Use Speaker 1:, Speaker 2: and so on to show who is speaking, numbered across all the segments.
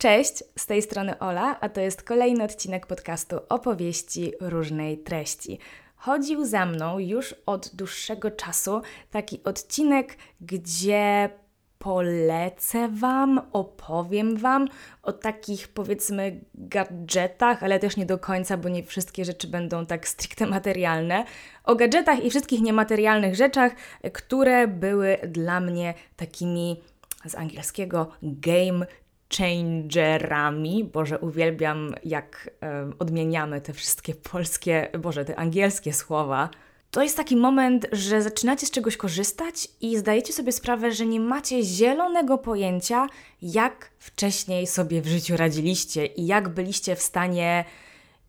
Speaker 1: Cześć, z tej strony Ola, a to jest kolejny odcinek podcastu Opowieści różnej treści. Chodził za mną już od dłuższego czasu taki odcinek, gdzie polecę Wam, opowiem Wam o takich powiedzmy gadżetach, ale też nie do końca, bo nie wszystkie rzeczy będą tak stricte materialne. O gadżetach i wszystkich niematerialnych rzeczach, które były dla mnie takimi z angielskiego game changerami. Boże, uwielbiam, jak odmieniamy te wszystkie polskie, Boże, te angielskie słowa. To jest taki moment, że zaczynacie z czegoś korzystać i zdajecie sobie sprawę, że nie macie zielonego pojęcia, jak wcześniej sobie w życiu radziliście i jak byliście w stanie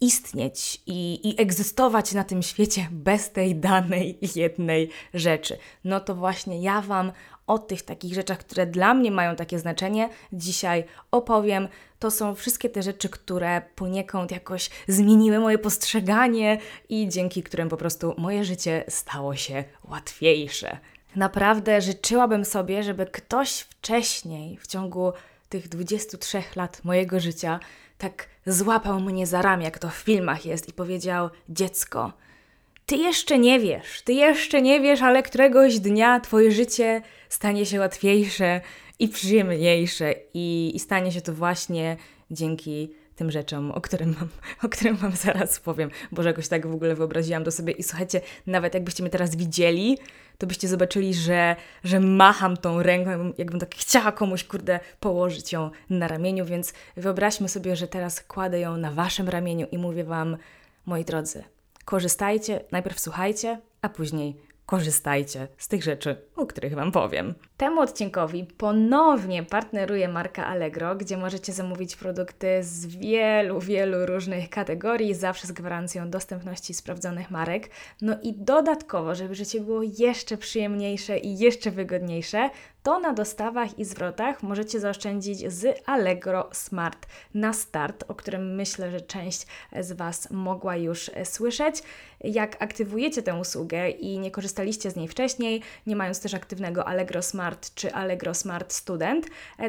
Speaker 1: istnieć i, i egzystować na tym świecie bez tej danej jednej rzeczy. No to właśnie ja Wam o tych takich rzeczach, które dla mnie mają takie znaczenie, dzisiaj opowiem. To są wszystkie te rzeczy, które poniekąd jakoś zmieniły moje postrzeganie i dzięki którym po prostu moje życie stało się łatwiejsze. Naprawdę życzyłabym sobie, żeby ktoś wcześniej, w ciągu tych 23 lat mojego życia, tak złapał mnie za ramię, jak to w filmach jest, i powiedział: Dziecko, ty jeszcze nie wiesz, ty jeszcze nie wiesz, ale któregoś dnia twoje życie stanie się łatwiejsze i przyjemniejsze, i, i stanie się to właśnie dzięki tym rzeczom, o którym, mam, o którym Wam zaraz powiem. Boże, jakoś tak w ogóle wyobraziłam do sobie i słuchajcie, nawet jakbyście mnie teraz widzieli, to byście zobaczyli, że, że macham tą ręką, jakbym tak chciała komuś, kurde, położyć ją na ramieniu, więc wyobraźmy sobie, że teraz kładę ją na Waszym ramieniu i mówię Wam, moi drodzy, korzystajcie, najpierw słuchajcie, a później korzystajcie z tych rzeczy, o których Wam powiem. Temu odcinkowi ponownie partneruje marka Allegro, gdzie możecie zamówić produkty z wielu, wielu różnych kategorii, zawsze z gwarancją dostępności sprawdzonych marek. No i dodatkowo, żeby życie było jeszcze przyjemniejsze i jeszcze wygodniejsze, to na dostawach i zwrotach możecie zaoszczędzić z Allegro Smart na start, o którym myślę, że część z Was mogła już słyszeć. Jak aktywujecie tę usługę i nie korzystaliście z niej wcześniej, nie mając też aktywnego Allegro Smart czy Allegro Smart Student,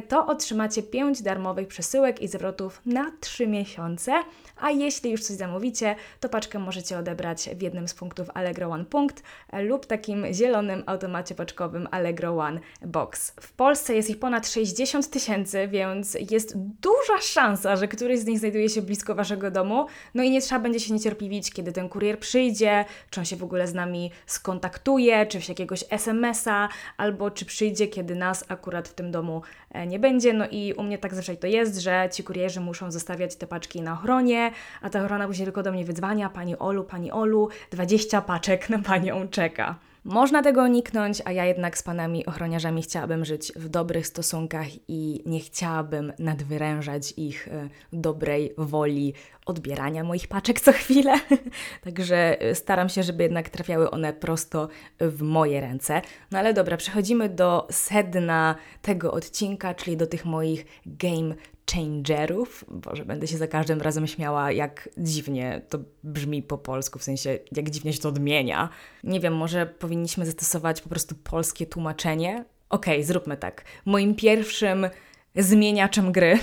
Speaker 1: to otrzymacie 5 darmowych przesyłek i zwrotów na 3 miesiące, a jeśli już coś zamówicie, to paczkę możecie odebrać w jednym z punktów Allegro One Punkt lub takim zielonym automacie paczkowym Allegro One Box. W Polsce jest ich ponad 60 tysięcy, więc jest duża szansa, że któryś z nich znajduje się blisko Waszego domu. No i nie trzeba będzie się niecierpliwić, kiedy ten kurier przyjdzie, czy on się w ogóle z nami skontaktuje, czy w jakiegoś SMS-a, albo czy przyjdzie, kiedy nas akurat w tym domu e, nie będzie. No i u mnie tak zazwyczaj to jest, że ci kurierzy muszą zostawiać te paczki na ochronie, a ta ochrona później tylko do mnie wydzwania, Pani Olu, Pani Olu, 20 paczek na Panią czeka. Można tego uniknąć, a ja jednak z panami ochroniarzami chciałabym żyć w dobrych stosunkach i nie chciałabym nadwyrężać ich e, dobrej woli odbierania moich paczek co chwilę. Także e, staram się, żeby jednak trafiały one prosto w moje ręce. No ale dobra, przechodzimy do sedna tego odcinka, czyli do tych moich game changerów. Boże, będę się za każdym razem śmiała, jak dziwnie to brzmi po polsku, w sensie jak dziwnie się to odmienia. Nie wiem, może powinniśmy zastosować po prostu polskie tłumaczenie? Okej, okay, zróbmy tak. Moim pierwszym zmieniaczem gry.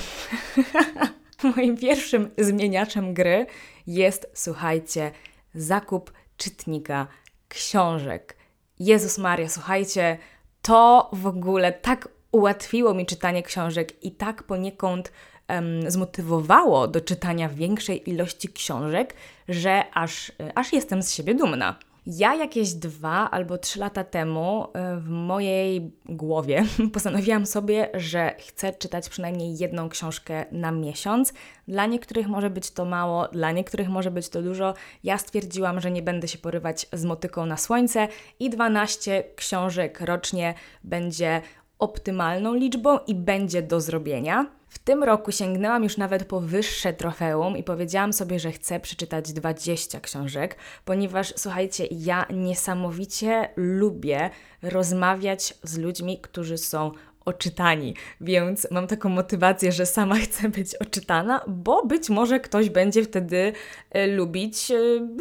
Speaker 1: moim pierwszym zmieniaczem gry jest, słuchajcie, zakup czytnika książek. Jezus Maria, słuchajcie, to w ogóle tak ułatwiło mi czytanie książek i tak poniekąd um, zmotywowało do czytania większej ilości książek, że aż, aż jestem z siebie dumna. Ja jakieś dwa albo trzy lata temu e, w mojej głowie postanowiłam sobie, że chcę czytać przynajmniej jedną książkę na miesiąc. Dla niektórych może być to mało, dla niektórych może być to dużo. Ja stwierdziłam, że nie będę się porywać z motyką na słońce i 12 książek rocznie będzie optymalną liczbą i będzie do zrobienia. W tym roku sięgnęłam już nawet po wyższe trofeum i powiedziałam sobie, że chcę przeczytać 20 książek, ponieważ słuchajcie, ja niesamowicie lubię rozmawiać z ludźmi, którzy są oczytani, więc mam taką motywację, że sama chcę być oczytana, bo być może ktoś będzie wtedy e, lubić e,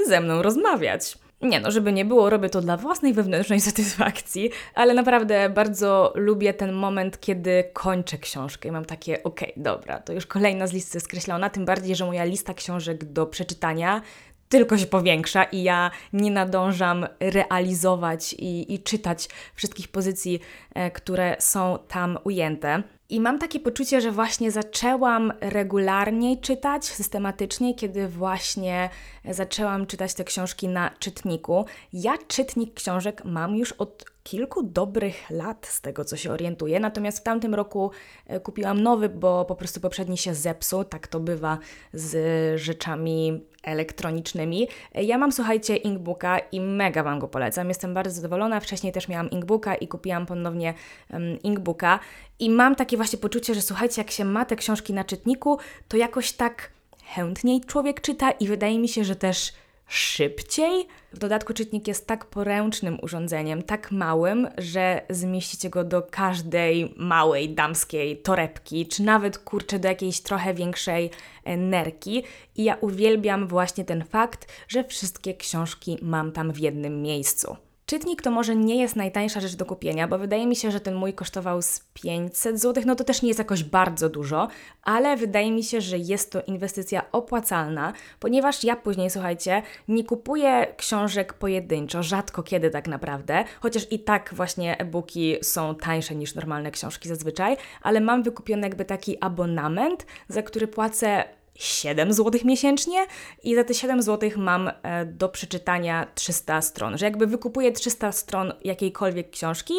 Speaker 1: ze mną rozmawiać. Nie no, żeby nie było, robię to dla własnej wewnętrznej satysfakcji, ale naprawdę bardzo lubię ten moment, kiedy kończę książkę i mam takie, okej, okay, dobra, to już kolejna z listy skreślona, tym bardziej, że moja lista książek do przeczytania tylko się powiększa i ja nie nadążam realizować i, i czytać wszystkich pozycji, e, które są tam ujęte. I mam takie poczucie, że właśnie zaczęłam regularniej czytać, systematycznie, kiedy właśnie zaczęłam czytać te książki na czytniku. Ja czytnik książek mam już od kilku dobrych lat, z tego co się orientuję. Natomiast w tamtym roku e, kupiłam nowy, bo po prostu poprzedni się zepsuł. Tak to bywa z rzeczami elektronicznymi. E, ja mam, słuchajcie, Inkbooka i mega Wam go polecam. Jestem bardzo zadowolona. Wcześniej też miałam Inkbooka i kupiłam ponownie um, Inkbooka. I mam takie właśnie poczucie, że słuchajcie, jak się ma te książki na czytniku, to jakoś tak chętniej człowiek czyta i wydaje mi się, że też szybciej. W dodatku czytnik jest tak poręcznym urządzeniem, tak małym, że zmieścicie go do każdej małej damskiej torebki, czy nawet kurczę do jakiejś trochę większej e, nerki. I ja uwielbiam właśnie ten fakt, że wszystkie książki mam tam w jednym miejscu. Czytnik to może nie jest najtańsza rzecz do kupienia, bo wydaje mi się, że ten mój kosztował z 500 zł. No to też nie jest jakoś bardzo dużo, ale wydaje mi się, że jest to inwestycja opłacalna, ponieważ ja później, słuchajcie, nie kupuję książek pojedynczo, rzadko kiedy tak naprawdę, chociaż i tak właśnie e-booki są tańsze niż normalne książki zazwyczaj, ale mam wykupiony jakby taki abonament, za który płacę 7 zł miesięcznie i za te 7 zł mam e, do przeczytania 300 stron. Że jakby wykupuję 300 stron jakiejkolwiek książki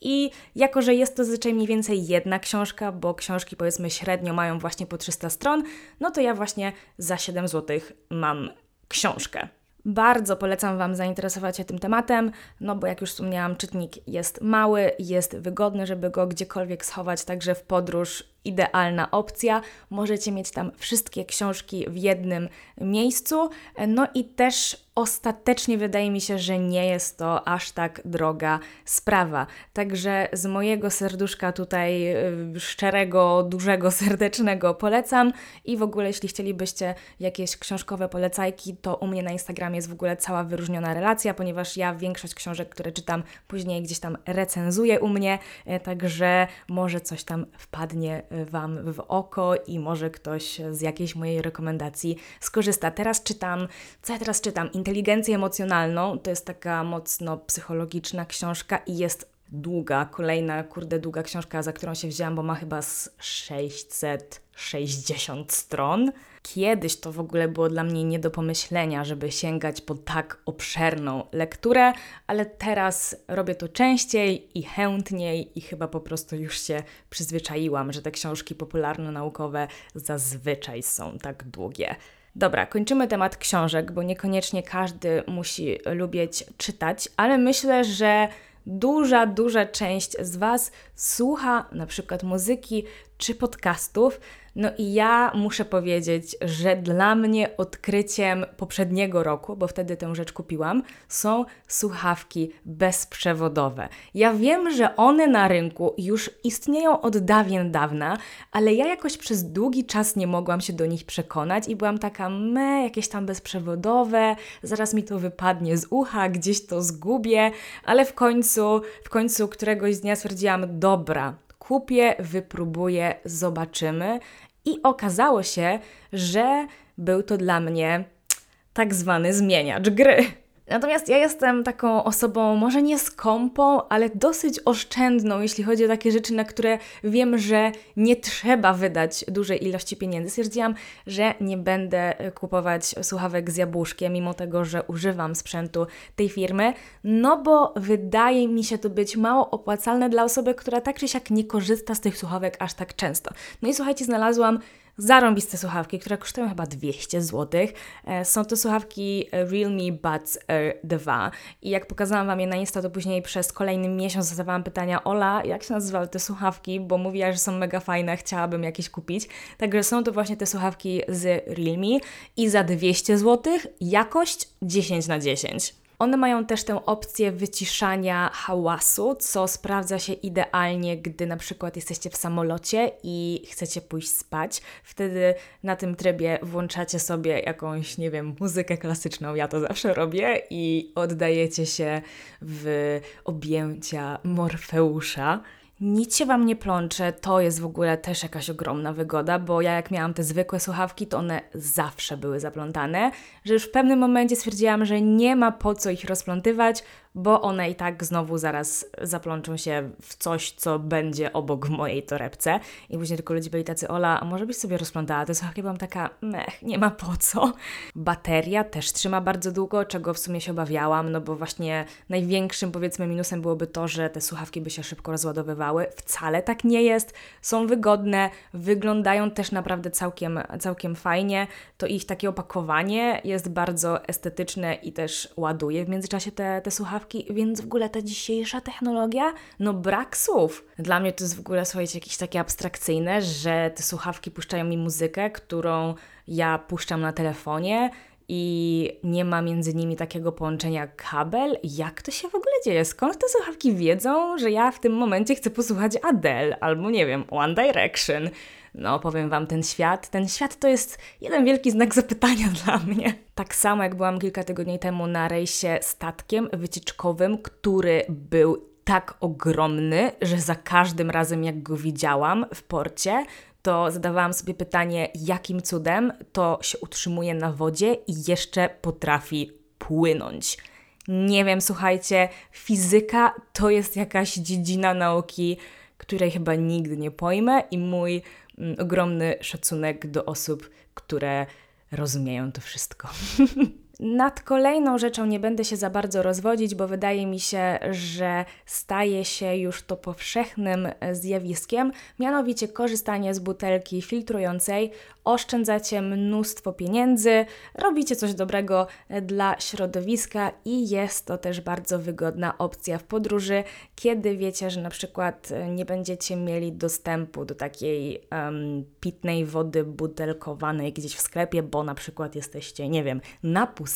Speaker 1: i jako, że jest to zazwyczaj mniej więcej jedna książka, bo książki powiedzmy średnio mają właśnie po 300 stron, no to ja właśnie za 7 zł mam książkę. Bardzo polecam Wam zainteresować się tym tematem, no bo jak już wspomniałam, czytnik jest mały, jest wygodny, żeby go gdziekolwiek schować, także w podróż idealna opcja. Możecie mieć tam wszystkie książki w jednym miejscu. No i też ostatecznie wydaje mi się, że nie jest to aż tak droga sprawa. Także z mojego serduszka tutaj y, szczerego, dużego, serdecznego polecam i w ogóle jeśli chcielibyście jakieś książkowe polecajki, to u mnie na Instagramie jest w ogóle cała wyróżniona relacja, ponieważ ja większość książek, które czytam później gdzieś tam recenzuję u mnie, y, także może coś tam wpadnie y, Wam w oko i może ktoś z jakiejś mojej rekomendacji skorzysta. Teraz czytam, co ja teraz czytam? Inteligencję emocjonalną. To jest taka mocno psychologiczna książka i jest długa, kolejna, kurde, długa książka, za którą się wzięłam, bo ma chyba z 660 stron. Kiedyś to w ogóle było dla mnie nie do pomyślenia, żeby sięgać po tak obszerną lekturę, ale teraz robię to częściej i chętniej i chyba po prostu już się przyzwyczaiłam, że te książki popularno-naukowe zazwyczaj są tak długie. Dobra, kończymy temat książek, bo niekoniecznie każdy musi lubić czytać, ale myślę, że duża, duża część z Was słucha na przykład muzyki czy podcastów, no i ja muszę powiedzieć, że dla mnie odkryciem poprzedniego roku, bo wtedy tę rzecz kupiłam, są słuchawki bezprzewodowe. Ja wiem, że one na rynku już istnieją od dawien dawna, ale ja jakoś przez długi czas nie mogłam się do nich przekonać i byłam taka, me, jakieś tam bezprzewodowe, zaraz mi to wypadnie z ucha, gdzieś to zgubię, ale w końcu, w końcu któregoś dnia stwierdziłam, dobra, kupię, wypróbuję, zobaczymy. I okazało się, że był to dla mnie tak zwany zmieniacz gry. Natomiast ja jestem taką osobą, może nie skąpą, ale dosyć oszczędną, jeśli chodzi o takie rzeczy, na które wiem, że nie trzeba wydać dużej ilości pieniędzy. Stwierdziłam, że nie będę kupować słuchawek z jabłuszkiem, mimo tego, że używam sprzętu tej firmy, no bo wydaje mi się to być mało opłacalne dla osoby, która tak czy siak nie korzysta z tych słuchawek aż tak często. No i słuchajcie, znalazłam zarąbiste słuchawki, które kosztują chyba 200 zł. E, są to słuchawki Realme Buds Air 2 i jak pokazałam Wam je na Insta, to później przez kolejny miesiąc zadawałam pytania Ola, jak się nazywały te słuchawki, bo mówiła, że są mega fajne, chciałabym jakieś kupić. Także są to właśnie te słuchawki z Realme i za 200 zł jakość 10 na 10. One mają też tę opcję wyciszania hałasu, co sprawdza się idealnie, gdy na przykład jesteście w samolocie i chcecie pójść spać. Wtedy na tym trybie włączacie sobie jakąś, nie wiem, muzykę klasyczną, ja to zawsze robię i oddajecie się w objęcia Morfeusza. Nic się Wam nie plącze, to jest w ogóle też jakaś ogromna wygoda, bo ja jak miałam te zwykłe słuchawki, to one zawsze były zaplątane, że już w pewnym momencie stwierdziłam, że nie ma po co ich rozplątywać, bo one i tak znowu zaraz zaplączą się w coś, co będzie obok mojej torebce. I później tylko ludzie byli tacy, Ola, a może byś sobie rozplątała te słuchawki? Byłam taka, mech, nie ma po co. Bateria też trzyma bardzo długo, czego w sumie się obawiałam, no bo właśnie największym powiedzmy minusem byłoby to, że te słuchawki by się szybko rozładowywały. Wcale tak nie jest. Są wygodne, wyglądają też naprawdę całkiem, całkiem fajnie. To ich takie opakowanie jest bardzo estetyczne i też ładuje w międzyczasie te, te słuchawki słuchawki, więc w ogóle ta dzisiejsza technologia, no brak słów. Dla mnie to jest w ogóle, słuchajcie, jakieś takie abstrakcyjne, że te słuchawki puszczają mi muzykę, którą ja puszczam na telefonie i nie ma między nimi takiego połączenia kabel. Jak to się w ogóle dzieje? Skąd te słuchawki wiedzą, że ja w tym momencie chcę posłuchać Adele albo nie wiem, One Direction? No, powiem Wam, ten świat, ten świat to jest jeden wielki znak zapytania dla mnie. Tak samo jak byłam kilka tygodni temu na rejsie statkiem wycieczkowym, który był tak ogromny, że za każdym razem jak go widziałam w porcie, to zadawałam sobie pytanie, jakim cudem to się utrzymuje na wodzie i jeszcze potrafi płynąć. Nie wiem, słuchajcie, fizyka to jest jakaś dziedzina nauki, której chyba nigdy nie pojmę i mój ogromny szacunek do osób, które rozumieją to wszystko. Nad kolejną rzeczą nie będę się za bardzo rozwodzić, bo wydaje mi się, że staje się już to powszechnym zjawiskiem, mianowicie korzystanie z butelki filtrującej. Oszczędzacie mnóstwo pieniędzy, robicie coś dobrego dla środowiska i jest to też bardzo wygodna opcja w podróży, kiedy wiecie, że na przykład nie będziecie mieli dostępu do takiej um, pitnej wody butelkowanej gdzieś w sklepie, bo na przykład jesteście, nie wiem, na pustyni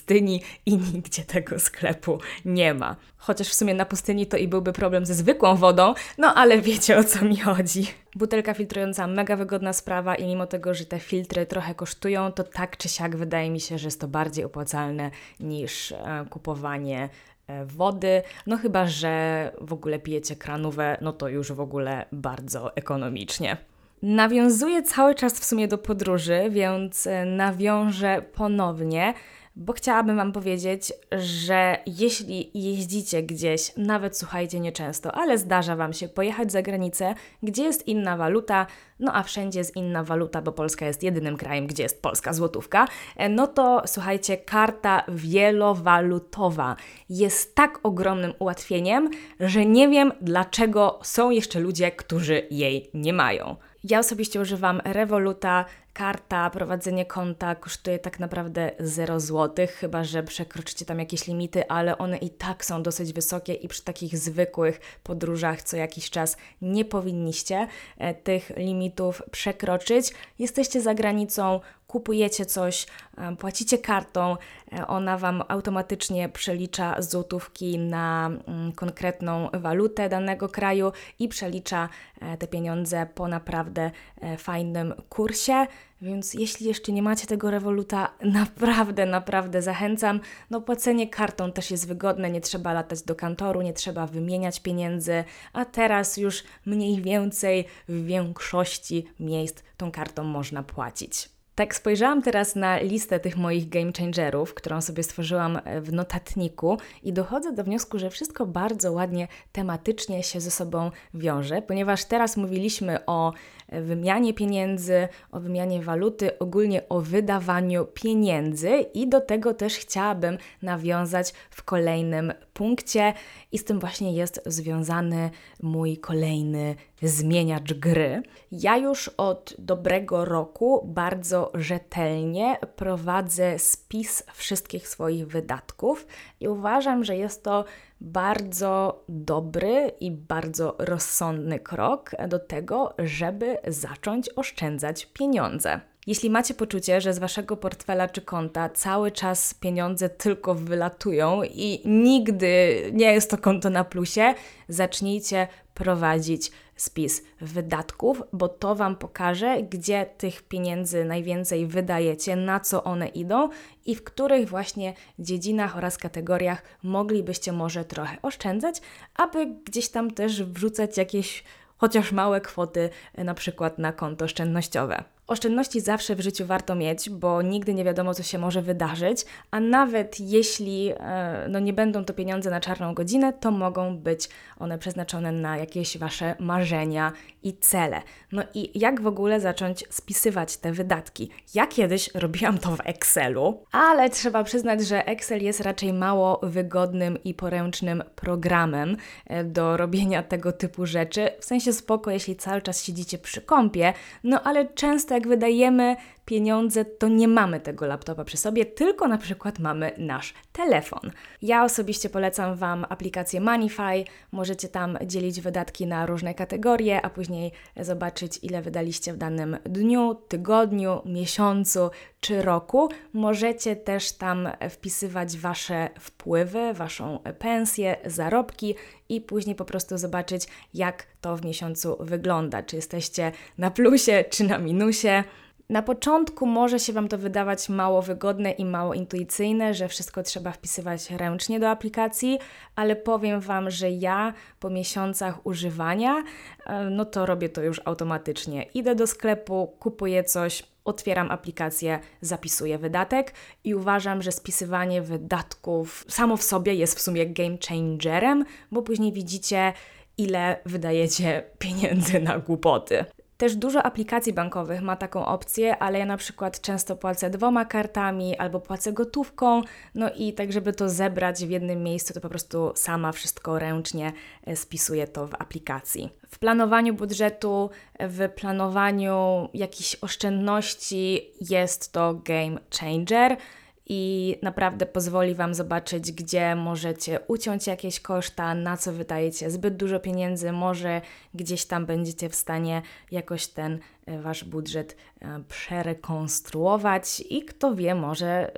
Speaker 1: i nigdzie tego sklepu nie ma. Chociaż w sumie na pustyni to i byłby problem ze zwykłą wodą, no ale wiecie o co mi chodzi. Butelka filtrująca, mega wygodna sprawa i mimo tego, że te filtry trochę kosztują, to tak czy siak wydaje mi się, że jest to bardziej opłacalne niż e, kupowanie e, wody, no chyba, że w ogóle pijecie kranówę, no to już w ogóle bardzo ekonomicznie. Nawiązuję cały czas w sumie do podróży, więc e, nawiążę ponownie bo chciałabym Wam powiedzieć, że jeśli jeździcie gdzieś, nawet słuchajcie nieczęsto, ale zdarza Wam się pojechać za granicę, gdzie jest inna waluta, no a wszędzie jest inna waluta, bo Polska jest jedynym krajem, gdzie jest polska złotówka, e, no to słuchajcie, karta wielowalutowa jest tak ogromnym ułatwieniem, że nie wiem, dlaczego są jeszcze ludzie, którzy jej nie mają. Ja osobiście używam Revoluta. Karta, prowadzenie konta kosztuje tak naprawdę 0 zł, chyba że przekroczycie tam jakieś limity, ale one i tak są dosyć wysokie i przy takich zwykłych podróżach co jakiś czas nie powinniście e, tych limitów przekroczyć. Jesteście za granicą, kupujecie coś, e, płacicie kartą, e, ona Wam automatycznie przelicza złotówki na mm, konkretną walutę danego kraju i przelicza e, te pieniądze po naprawdę fajnym kursie. Więc jeśli jeszcze nie macie tego rewoluta, naprawdę, naprawdę zachęcam. No płacenie kartą też jest wygodne, nie trzeba latać do kantoru, nie trzeba wymieniać pieniędzy, a teraz już mniej więcej w większości miejsc tą kartą można płacić. Tak spojrzałam teraz na listę tych moich game changerów, którą sobie stworzyłam e, w notatniku i dochodzę do wniosku, że wszystko bardzo ładnie tematycznie się ze sobą wiąże, ponieważ teraz mówiliśmy o e, wymianie pieniędzy, o wymianie waluty, ogólnie o wydawaniu pieniędzy i do tego też chciałabym nawiązać w kolejnym punkcie i z tym właśnie jest związany mój kolejny zmieniacz gry. Ja już od dobrego roku bardzo rzetelnie prowadzę spis wszystkich swoich wydatków i uważam, że jest to bardzo dobry i bardzo rozsądny krok do tego, żeby zacząć oszczędzać pieniądze. Jeśli macie poczucie, że z waszego portfela czy konta cały czas pieniądze tylko wylatują i nigdy nie jest to konto na plusie, zacznijcie prowadzić spis wydatków, bo to Wam pokaże, gdzie tych pieniędzy najwięcej wydajecie, na co one idą i w których właśnie dziedzinach oraz kategoriach moglibyście może trochę oszczędzać, aby gdzieś tam też wrzucać jakieś chociaż małe kwoty, na przykład na konto oszczędnościowe. Oszczędności zawsze w życiu warto mieć, bo nigdy nie wiadomo, co się może wydarzyć, a nawet jeśli e, no, nie będą to pieniądze na czarną godzinę, to mogą być one przeznaczone na jakieś Wasze marzenia i cele. No i jak w ogóle zacząć spisywać te wydatki? Ja kiedyś robiłam to w Excelu, ale trzeba przyznać, że Excel jest raczej mało wygodnym i poręcznym programem e, do robienia tego typu rzeczy. W sensie spoko, jeśli cały czas siedzicie przy kąpie, no ale często jak wydajemy pieniądze, to nie mamy tego laptopa przy sobie, tylko na przykład mamy nasz telefon. Ja osobiście polecam Wam aplikację Moneyfy. Możecie tam dzielić wydatki na różne kategorie, a później zobaczyć, ile wydaliście w danym dniu, tygodniu, miesiącu czy roku. Możecie też tam wpisywać Wasze wpływy, Waszą pensję, zarobki i później po prostu zobaczyć, jak to w miesiącu wygląda. Czy jesteście na plusie, czy na minusie. Na początku może się Wam to wydawać mało wygodne i mało intuicyjne, że wszystko trzeba wpisywać ręcznie do aplikacji, ale powiem Wam, że ja po miesiącach używania, e, no to robię to już automatycznie. Idę do sklepu, kupuję coś, otwieram aplikację, zapisuję wydatek i uważam, że spisywanie wydatków samo w sobie jest w sumie game changerem, bo później widzicie, ile wydajecie pieniędzy na głupoty. Też dużo aplikacji bankowych ma taką opcję, ale ja na przykład często płacę dwoma kartami albo płacę gotówką, no i tak, żeby to zebrać w jednym miejscu, to po prostu sama wszystko ręcznie e, spisuję to w aplikacji. W planowaniu budżetu, w planowaniu jakichś oszczędności jest to game changer i naprawdę pozwoli Wam zobaczyć, gdzie możecie uciąć jakieś koszta, na co wydajecie zbyt dużo pieniędzy, może gdzieś tam będziecie w stanie jakoś ten e, Wasz budżet e, przerekonstruować i kto wie, może e,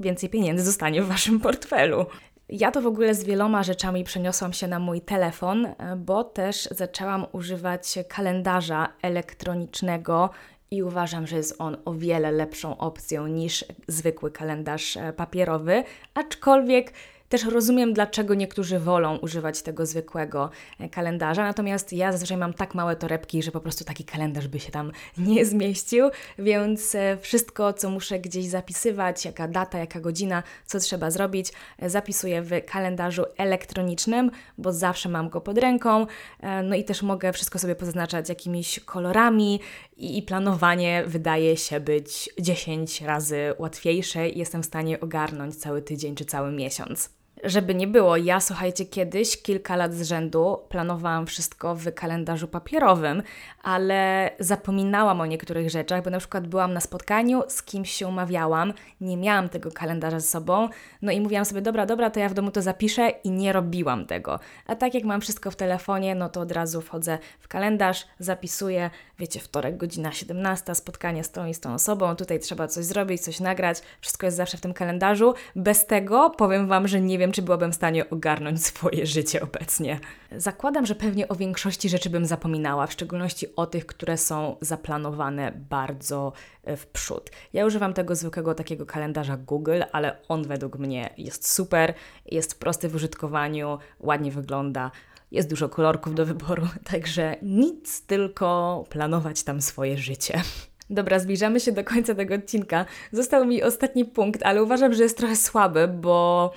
Speaker 1: więcej pieniędzy zostanie w Waszym portfelu. Ja to w ogóle z wieloma rzeczami przeniosłam się na mój telefon, bo też zaczęłam używać kalendarza elektronicznego i uważam, że jest on o wiele lepszą opcją niż zwykły kalendarz e, papierowy, aczkolwiek też rozumiem, dlaczego niektórzy wolą używać tego zwykłego e, kalendarza, natomiast ja zazwyczaj mam tak małe torebki, że po prostu taki kalendarz by się tam nie zmieścił, więc e, wszystko, co muszę gdzieś zapisywać, jaka data, jaka godzina, co trzeba zrobić, e, zapisuję w kalendarzu elektronicznym, bo zawsze mam go pod ręką, no i też mogę wszystko sobie pozaznaczać jakimiś kolorami i, planowanie wydaje się być 10 razy łatwiejsze. I jestem w stanie ogarnąć cały tydzień czy cały miesiąc żeby nie było, ja słuchajcie, kiedyś kilka lat z rzędu planowałam wszystko w kalendarzu papierowym, ale zapominałam o niektórych rzeczach, bo na przykład byłam na spotkaniu, z kimś się umawiałam, nie miałam tego kalendarza ze sobą, no i mówiłam sobie, dobra, dobra, to ja w domu to zapiszę i nie robiłam tego. A tak jak mam wszystko w telefonie, no to od razu wchodzę w kalendarz, zapisuję, wiecie, wtorek, godzina 17, spotkanie z tą i z tą osobą, tutaj trzeba coś zrobić, coś nagrać, wszystko jest zawsze w tym kalendarzu. Bez tego powiem Wam, że nie wiem, czy byłabym w stanie ogarnąć swoje życie obecnie. Zakładam, że pewnie o większości rzeczy bym zapominała, w szczególności o tych, które są zaplanowane bardzo e, w przód. Ja używam tego zwykłego takiego kalendarza Google, ale on według mnie jest super, jest prosty w użytkowaniu, ładnie wygląda jest dużo kolorków do wyboru, także nic, tylko planować tam swoje życie. Dobra, zbliżamy się do końca tego odcinka. Został mi ostatni punkt, ale uważam, że jest trochę słaby, bo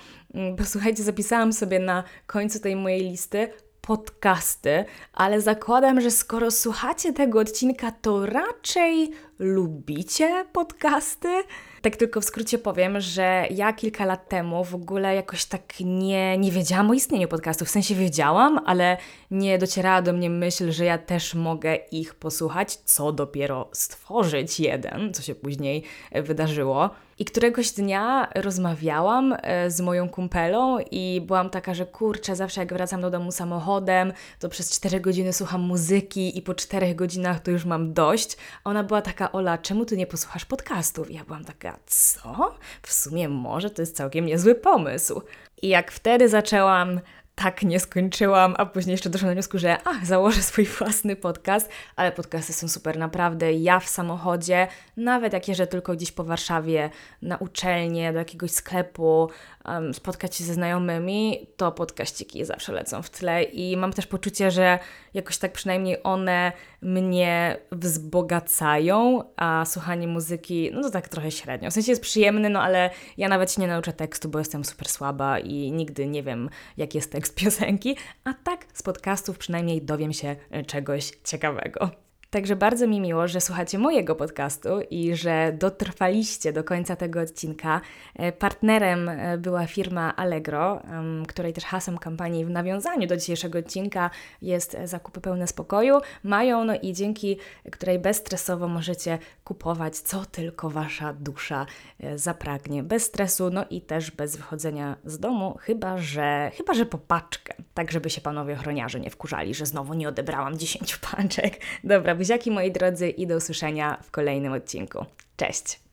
Speaker 1: posłuchajcie, zapisałam sobie na końcu tej mojej listy podcasty, ale zakładam, że skoro słuchacie tego odcinka, to raczej lubicie podcasty? Tak tylko w skrócie powiem, że ja kilka lat temu w ogóle jakoś tak nie, nie wiedziałam o istnieniu podcastów. W sensie wiedziałam, ale nie docierała do mnie myśl, że ja też mogę ich posłuchać, co dopiero stworzyć jeden, co się później wydarzyło. I któregoś dnia rozmawiałam e, z moją kumpelą i byłam taka, że kurczę, zawsze jak wracam do domu samochodem, to przez 4 godziny słucham muzyki i po 4 godzinach to już mam dość. A ona była taka, Ola, czemu ty nie posłuchasz podcastów? I ja byłam taka, co? W sumie może to jest całkiem niezły pomysł. I jak wtedy zaczęłam tak nie skończyłam, a później jeszcze doszłam do wniosku, że ach, założę swój własny podcast, ale podcasty są super naprawdę. Ja w samochodzie, nawet jak jeżdżę tylko gdzieś po Warszawie na uczelnię, do jakiegoś sklepu, um, spotkać się ze znajomymi, to podkaściki zawsze lecą w tle i mam też poczucie, że jakoś tak przynajmniej one mnie wzbogacają, a słuchanie muzyki, no to tak trochę średnio. W sensie jest przyjemny, no ale ja nawet się nie nauczę tekstu, bo jestem super słaba i nigdy nie wiem, jaki jest tekst piosenki, a tak z podcastów przynajmniej dowiem się czegoś ciekawego. Także bardzo mi miło, że słuchacie mojego podcastu i że dotrwaliście do końca tego odcinka. E, partnerem e, była firma Allegro, której też hasłem kampanii w nawiązaniu do dzisiejszego odcinka jest zakupy pełne spokoju. Mają, no i dzięki której bezstresowo możecie kupować co tylko Wasza dusza e, zapragnie. Bez stresu, no i też bez wychodzenia z domu, chyba że, chyba że po paczkę. Tak, żeby się panowie ochroniarze nie wkurzali, że znowu nie odebrałam 10 paczek. Dobra, buziaki moi drodzy i do usłyszenia w kolejnym odcinku. Cześć!